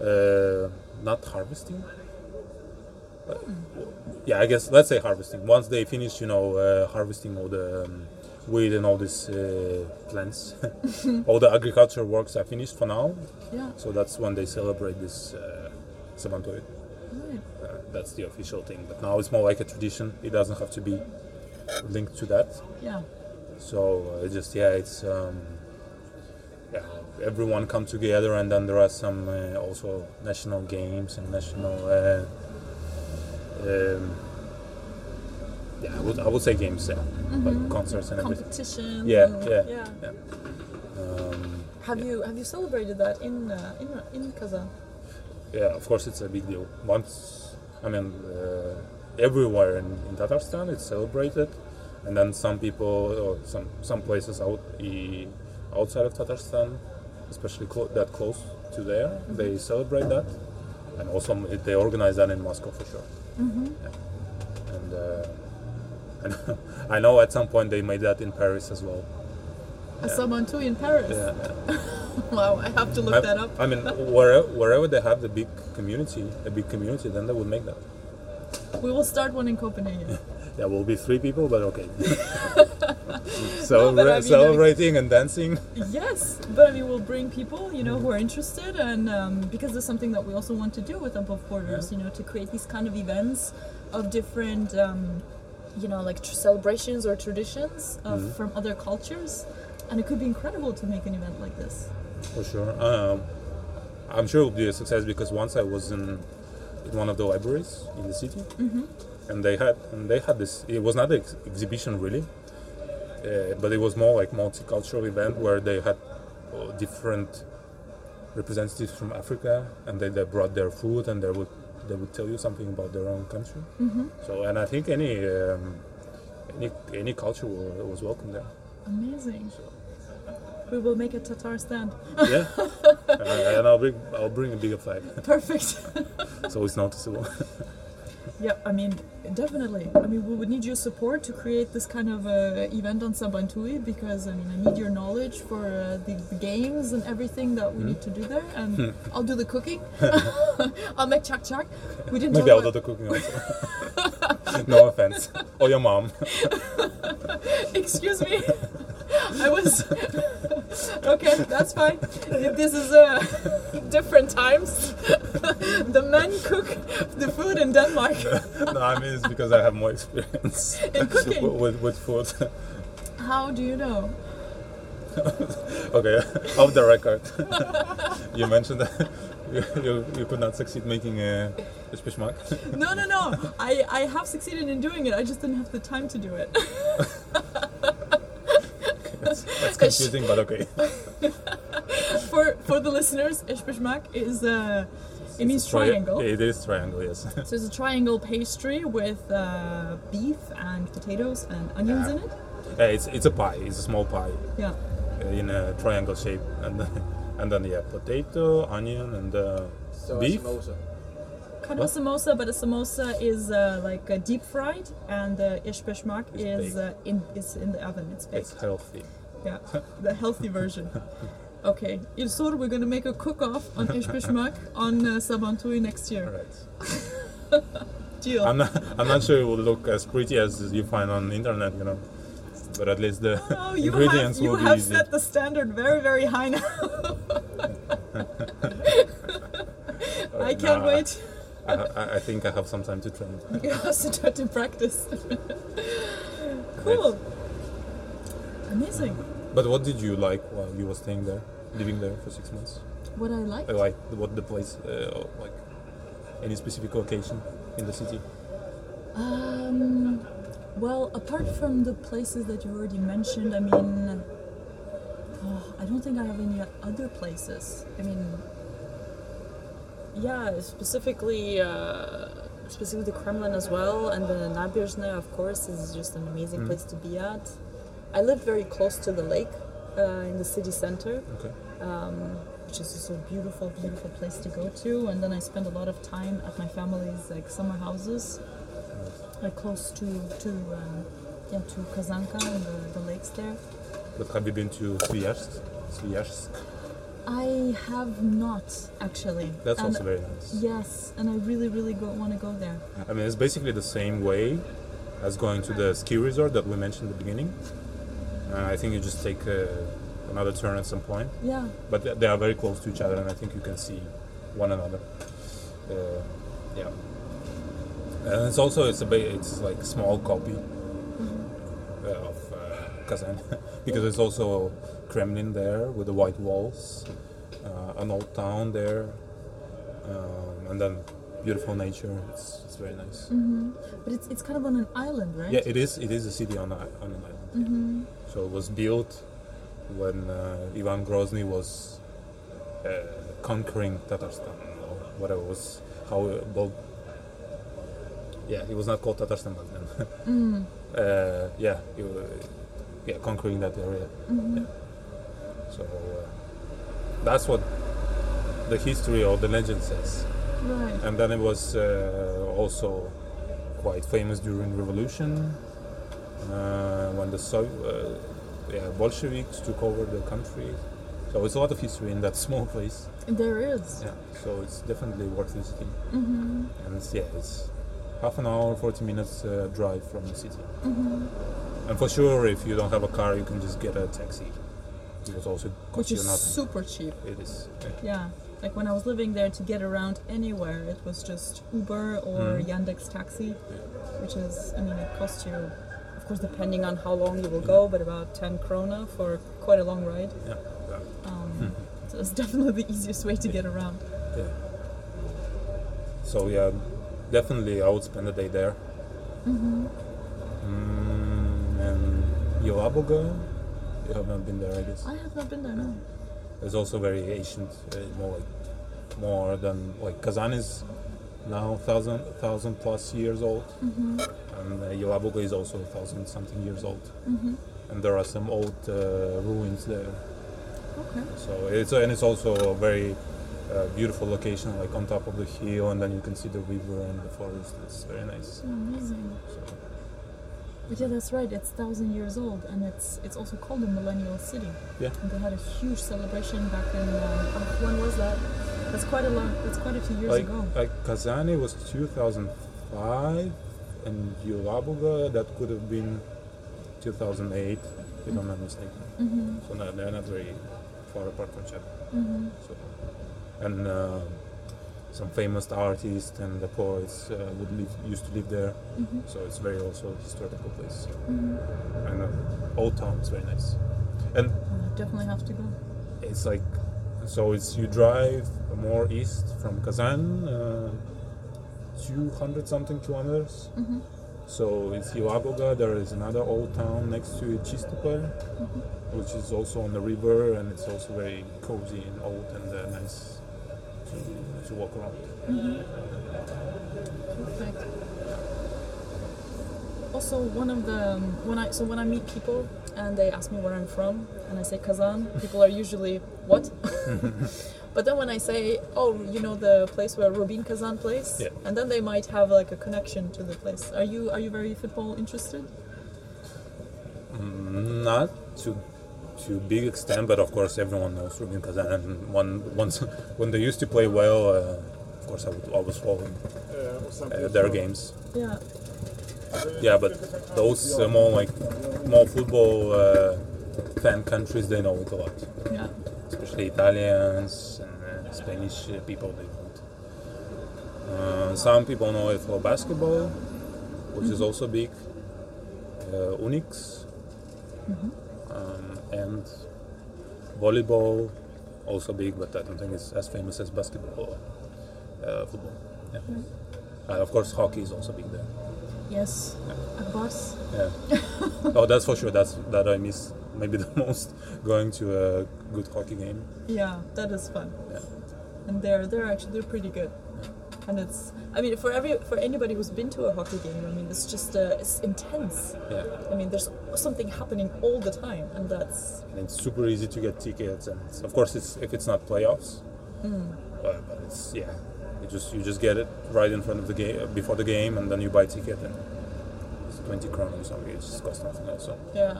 Uh, not harvesting. Uh, yeah, I guess let's say harvesting. Once they finish, you know, uh, harvesting all the um, wheat and all these uh, plants, [laughs] all the agriculture works are finished for now. Yeah. So that's when they celebrate this uh. Right. Uh, that's the official thing. But now it's more like a tradition. It doesn't have to be linked to that. Yeah. So uh, it's just yeah, it's um, yeah, everyone come together, and then there are some uh, also national games and national. Uh, um, yeah, I would I would say games, yeah, like concerts and everything. Competition. Yeah, and- yeah, yeah. yeah. Um, Have you have you celebrated that in uh, in in Kazan? yeah, of course it's a big deal. Once, I mean, uh, everywhere in, in Tatarstan it's celebrated, and then some people or some some places out outside of Tatarstan, especially clo- that close to there, they celebrate that, and also they organize that in Moscow for sure. Yeah. And uh, and [laughs] I know at some point they made that in Paris as well. A Sabantui in Paris. Yeah, yeah. [laughs] Wow, I have to look I, that up. I mean, [laughs] wherever, wherever they have the big community, a big community, then they would make that. We will start one in Copenhagen. There will be three people, but okay. Celebra- No, but I mean, celebrating and dancing. yes, but I mean, we'll bring people, you know, who are interested, and um, because it's something that we also want to do with Above Borders, you know, to create these kind of events of different, um, you know, like tr- celebrations or traditions of, Mhm. from other cultures, and it could be incredible to make an event like this. For sure. Um, I'm sure it will be a success because once I was in, in one of the libraries in the city, Mm-hmm. and they had and they had this. It was not an ex- exhibition really, uh, but it was more like multicultural event where they had uh, different representatives from Africa, and they, they brought their food and they would they would tell you something about their own country. Mm-hmm. So, and I think any um, any any culture wa- was welcome there. Amazing. So, We will make a Tatar stand. yeah, [laughs] and, and I'll bring I'll bring a bigger flag, Perfect. [laughs] so it's noticeable. [laughs] yeah, I mean, definitely. I mean, we would need your support to create this kind of uh, event on Sabantui because I mean, I need your knowledge for uh, the, the games and everything that we need to do there, and [laughs] I'll do the cooking. [laughs] [laughs] I'll make chak chak. We didn't. Maybe I'll do the cooking also. no offense, or your mom. Excuse me. I was [laughs] okay. That's fine. This is uh, [laughs] different times. [laughs] the men cook the food in Denmark. no, I mean it's because I have more experience In cooking? with, with, food. How do you know? okay, off the record, you mentioned that you, you, you could not succeed making a, a spishmak. No, no, no. I, I have succeeded in doing it. I just didn't have the time to do it. That's, that's [laughs] confusing, but okay. [laughs] for for the listeners, ishbishmak is uh, it means Tri- triangle. It is triangle, yes. [laughs] So it's a triangle pastry with uh, beef and potatoes and onions Yeah. in it. Yeah, it's it's a pie. It's a small pie Yeah. uh, in a triangle shape, and then, and then yeah, potato, onion, and uh, So beef. a samosa. A samosa, but a samosa is uh, like uh, deep fried, and the ishbishmak is uh, in is in the oven. It's baked. It's healthy. Yeah, the healthy version. [laughs] Okay, Ilsur, we're gonna make a cook-off on [laughs] ishbishmak on uh, Sabantui next year. right. [laughs] Deal. I'm not. I'm not sure it will look as pretty as you find on the internet, you know. But at least the Oh, you ingredients have you will be have easy. set the standard very very high now. I can't Nah, wait. I, I, I think I have some time to train. [laughs] You have to start to practice. cool. Amazing. But what did you like while you were staying there, living there for six months? What I like. Uh, Like what the place, uh, like any specific location in the city? Um, well, apart from the places that you already mentioned, I mean, oh, I don't think I have any other places. I mean, yeah, specifically, uh, specifically the Kremlin as well, and the Nabizhne, of course, is just an amazing place to be at. I lived very close to the lake uh, in the city center Okay. um, which is just a beautiful, beautiful place to go to. And then I spend a lot of time at my family's like summer houses, like close to to um, yeah to Kazanka and the, the lakes there. But have you been to Sviazhsk? Sviazhsk? I have not actually. That's and also very nice. Yes, and I really, really go, want to go there. I mean, it's basically the same way as going to the ski resort that we mentioned at the beginning. Uh, I think you just take uh, another turn at some point, Yeah, but they are very close to each other, and I think you can see one another. Uh, yeah, and it's also it's a ba- it's like a small copy uh, of uh, Kazan [laughs] because it's also Kremlin there with the white walls, uh, an old town there, um, and then beautiful nature. It's, it's very nice. but it's it's kind of on an island, right? Yeah, it is. It is a city on, a, on an island. Mm-hmm. So it was built when uh, Ivan Grozny was uh, conquering Tatarstan, or whatever was how Yeah, it was not called Tatarstan back then. [laughs] Mm. uh, yeah, yeah, conquering that area. Mm-hmm. Yeah. So uh, that's what the history or the legend says. Right. And then it was uh, also quite famous during revolution uh, when the Sov- uh, yeah, Bolsheviks took over the country. So it's a lot of history in that [laughs] small place. There is. Yeah, so it's definitely worth visiting. Mm-hmm. And it's, yeah, it's half an hour, 40 minutes uh, drive from the city. Mm-hmm. And for sure, if you don't have a car, you can just get a taxi. Because also Which is super cheap. It is. yeah. Yeah, like when I was living there to get around anywhere, it was just Uber or Mhm. Yandex Taxi, which is, I mean, it costs you, of course, depending on how long you will go, but about 10 krona for quite a long ride. Yeah. yeah. Um, so it's [laughs] definitely the easiest way to get around. Yeah. So yeah, definitely I would spend a day there. Mm-hmm. Mm, and Yelabuga, you have not been there, I guess. I have not been there, no. It's also very ancient, uh, more like more than like Kazan is now thousand thousand plus years old, and uh, Yelabuga is also thousand something years old, and there are some old uh, ruins there. Okay. So it's and it's also a very uh, beautiful location, like on top of the hill, and then you can see the river and the forest. It's very nice. Amazing. So, But yeah, that's right. It's thousand years old, and it's it's also called the Millennial City. Yeah. And they had a huge celebration back in uh, oh, when was that? That's quite a long. That's quite a few years like ago. like Kazani was 2005, and Yelabuga that could have been 2008, if I'm not mistaken. Mm-hmm. So no, they're not very far apart from each other. Mm-hmm. So, and uh, some famous artists and the poets uh, would live, used to live there. Mm-hmm. So it's very also historical place. Mm-hmm. And uh, old town is very nice. And definitely have to go. it's like so it's you drive more east from Kazan, uh, 200 something kilometers. Mm-hmm. So it's Yelabuga. There is another old town next to it, Chistopol, which is also on the river, and it's also very cozy and old and uh, nice to, to walk around. Perfect. Also, one of the um, when I so when I meet people and they ask me where I'm from and I say Kazan, people are usually what? [laughs] but then when I say, oh, you know the place where Rubin Kazan plays, Yeah. and then they might have like a connection to the place. Are you are you very football interested? Mm, not to to big extent, but of course everyone knows Rubin Kazan. And one once [laughs] when they used to play well, uh, of course I would always follow uh, their games. Yeah. Yeah, but those uh, more like more football uh, fan countries, they know it a lot. Yeah. especially Italians and uh, Spanish uh, people. They know it. Uh, some people know it for basketball, which is also big. Uh, UNICS um, and volleyball, also big, but I don't think it's as famous as basketball or uh, football. Yeah. Uh, of course, hockey is also big there. Yes. Ak Bars. Yeah. [laughs] oh, that's for sure. That's that I miss maybe [laughs] the most going to a good hockey game. Yeah, that is fun. Yeah. And they're they're actually they're pretty good. And it's I mean for every for anybody who's been to a hockey game, I mean it's just uh, it's intense. Yeah. I mean there's something happening all the time, and that's and it's super easy to get tickets and of course it's if it's not playoffs but, but it's yeah you just you just get it right in front of the game before the game and then you buy ticket and it's 20 kroner or something it just costs nothing else so yeah.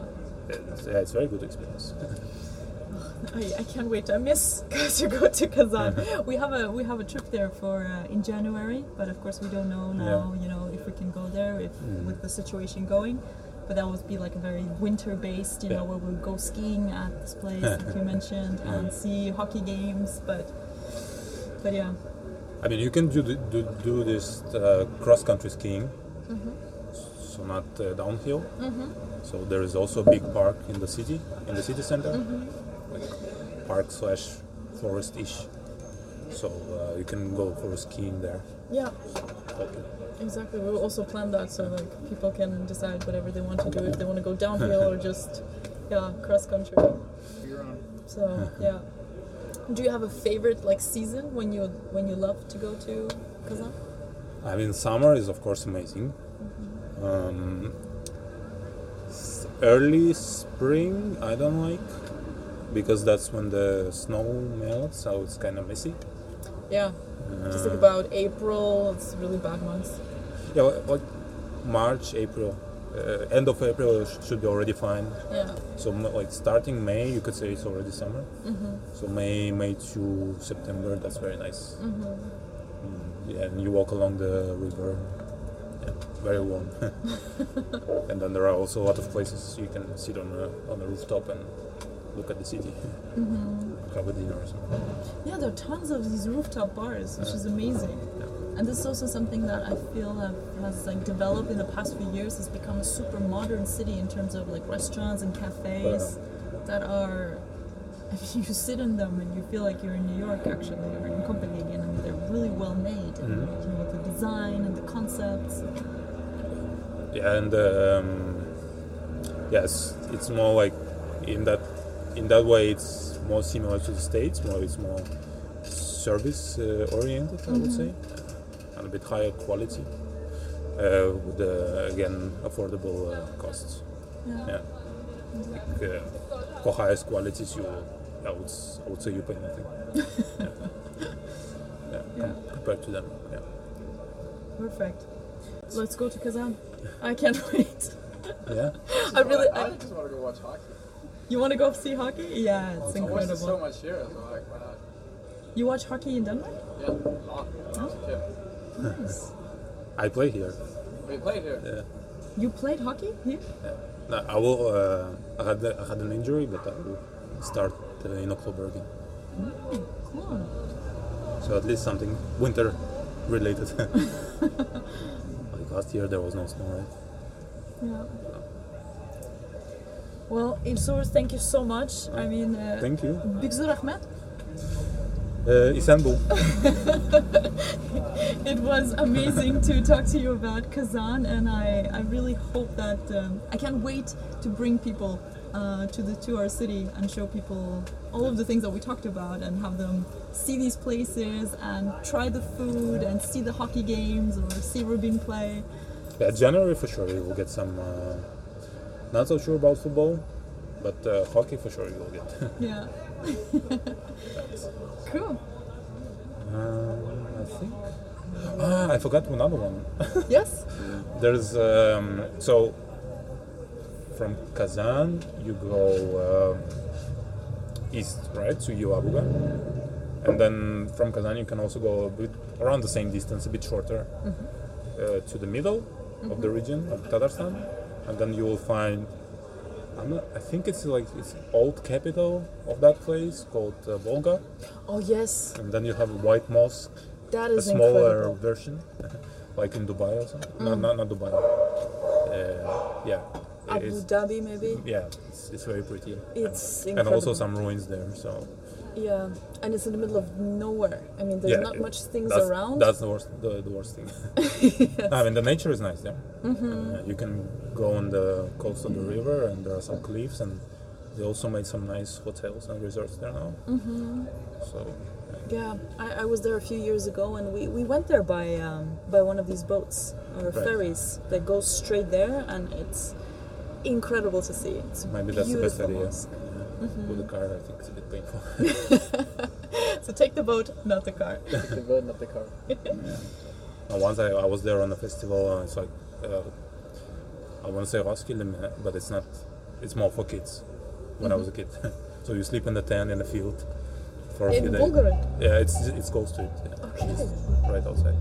it's, yeah it's a very good experience [laughs] [laughs] I, I can't wait. I miss [laughs] to go to Kazan. [laughs] we have a we have a trip there for uh, in January, but of course we don't know now. You know if we can go there if with the situation going. But that would be like a very winter based, you know, where we'll go skiing at this place that you mentioned and see hockey games. But but yeah, I mean you can do the, do, do this uh, cross country skiing so not uh, downhill so there is also a big park in the city in the city center like park slash forest ish so uh, you can go for skiing there yeah, Okay. exactly. We will also plan that so like people can decide whatever they want to do if they want to go downhill or [laughs] just yeah cross country. So [laughs] yeah. Do you have a favorite like season when you when you love to go to Kazan? I mean, summer is of course amazing. Um, early spring, I don't like because that's when the snow melts, so it's kind of messy. Yeah. Just like about April, it's really bad months. Yeah, like March, April, uh, end of April should be already fine. Yeah. So like starting May, you could say it's already summer. Mm-hmm. So May, May to September, that's very nice. Mm-hmm. Mm, yeah, and you walk along the river. Yeah, very warm. [laughs] [laughs] and then there are also a lot of places you can sit on a, on a rooftop and look at the city. Have a dinner or something. Yeah, there are tons of these rooftop bars, which is amazing. And this is also something that I feel have, has like developed in the past few years. Has become a super modern city in terms of like restaurants and cafes uh-huh. that are. [laughs] I mean, you sit in them and you feel like you're in New York actually, or in Copenhagen. I mean, they're really well made, and, you know, with the design and the concepts. Yeah, and um, yes, it's more like in that in that way it's more similar to the states. More it's more service uh, oriented, I would say. And a bit higher quality uh, with the, again affordable uh, costs. Yeah. Yeah. Like, uh, for highest qualities, you I would I would say you pay nothing. [laughs] yeah. Yeah. Yeah. Compared to them. Yeah. Perfect. Let's go to Kazan. I can't [laughs] wait. Yeah. I really. I, I, just want to go watch hockey. You want to go see hockey? Yeah, it's I watched it so incredible. much here, so like, why not? You watch hockey in Denmark? Yeah, long. When I was. Nice. I play here. We played here. Yeah. You played hockey here? No, I will. Uh, I had I had an injury, but I will start uh, in October again. Cool. So at least something winter related. [laughs] like last year, there was no snow, right? Yeah. Well, Ilsur, thank you so much. I mean, uh, Thank you. Bigzur Ahmed, Uh, Istanbul. [laughs] it was amazing to talk to you about Kazan, and I, I really hope that um, I can't wait to bring people uh, to the to our city and show people all of the things that we talked about and have them see these places and try the food and see the hockey games or see Rubin play. Yeah, January for sure we will get some. Uh, not so sure about football, but uh, hockey for sure you will get. [laughs] Yeah. [laughs] cool. uh, I think. Ah, I forgot another one. [laughs] Yes. There's um, so from Kazan you go uh, east, right, to Yelabuga, and then from Kazan you can also go a bit around the same distance, a bit shorter, uh, to the middle of the region of Tatarstan, and then you will find. I'm not, I think it's like it's old capital of that place called uh, Bolgar, Oh yes, and then you have a white mosque that a smaller incredible. version, [laughs] like in Dubai or something. No, not not Dubai. Uh, yeah, Abu it's, Dhabi maybe. yeah, it's, it's very pretty. It's and incredible. also some ruins there. So Yeah, and it's in the middle of nowhere. I mean, there's yeah, not much things that's, around. That's the worst. The, the worst thing. [laughs] I mean, the nature is nice there. Mm-hmm. Uh, you can go on the coast of the river, and there are some cliffs, and they also made some nice hotels and resorts there now. Mm-hmm. So Yeah, I, I was there a few years ago, and we, we went there by um, by one of these boats or Right. ferries that goes straight there, and it's incredible to see. It's maybe that's the best idea. Mosque. Yeah. With the car, I think it's a bit painful. [laughs] [laughs] So take the boat, not the car. the bird, not the car. [laughs] Uh, once I, I was there on a festival, uh, it's like uh, I want to say Roskilde, but it's not. It's more for kids. When I was a kid, so you sleep in the tent in the field for a few In days. Bulgaria. Yeah, it's it's Gold Street. Yeah. Okay. It's right outside.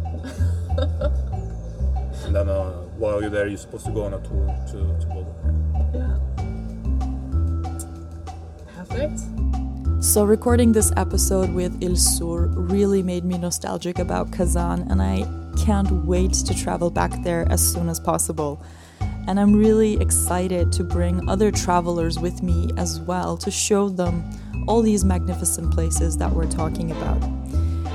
and then uh, while you're there, you're supposed to go on a tour to to Bulgaria. So, recording this episode with Ilsur really made me nostalgic about Kazan, and I can't wait to travel back there as soon as possible. And I'm really excited to bring other travelers with me as well to show them all these magnificent places that we're talking about.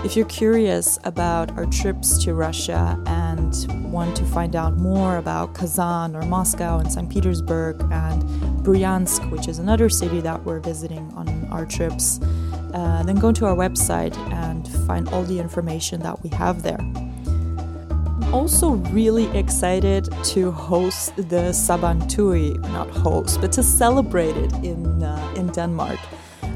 If you're curious about our trips to Russia and want to find out more about Kazan or Moscow and St. Petersburg and Bryansk, which is another city that we're visiting on our trips, uh, then go to our website and find all the information that we have there. I'm also really excited to host the Sabantui, not host, but to celebrate it in, uh, in Denmark.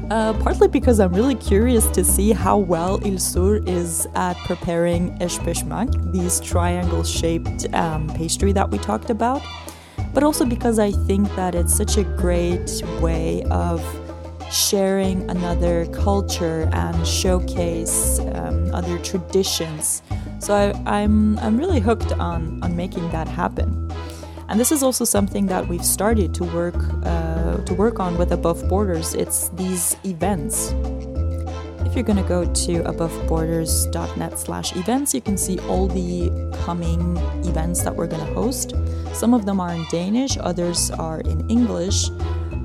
Uh, partly because I'm really curious to see how well Ilsur is at preparing eshpeshmak, these triangle-shaped um, pastry that we talked about, but also because I think that it's such a great way of sharing another culture and showcase um, other traditions. So I, I'm I'm really hooked on on making that happen. And this is also something that we've started to work uh, to work on with Above Borders. It's these events. If you're going to go to aboveborders.net slash events, you can see all the coming events that we're going to host. Some of them are in Danish, others are in English,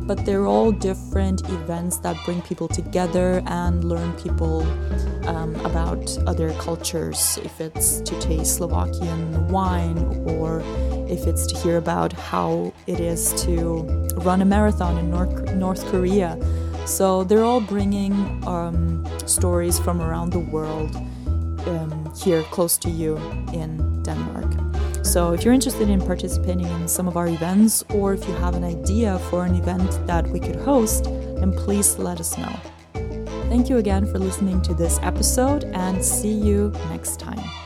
but they're all different events that bring people together and learn people um, about other cultures. If it's to taste Slovakian wine or if it's to hear about how it is to run a marathon in North, North Korea. So they're all bringing um, stories from around the world um, here close to you in Denmark. So, if you're interested in participating in some of our events, or if you have an idea for an event that we could host, then please let us know. Thank you again for listening to this episode and see you next time.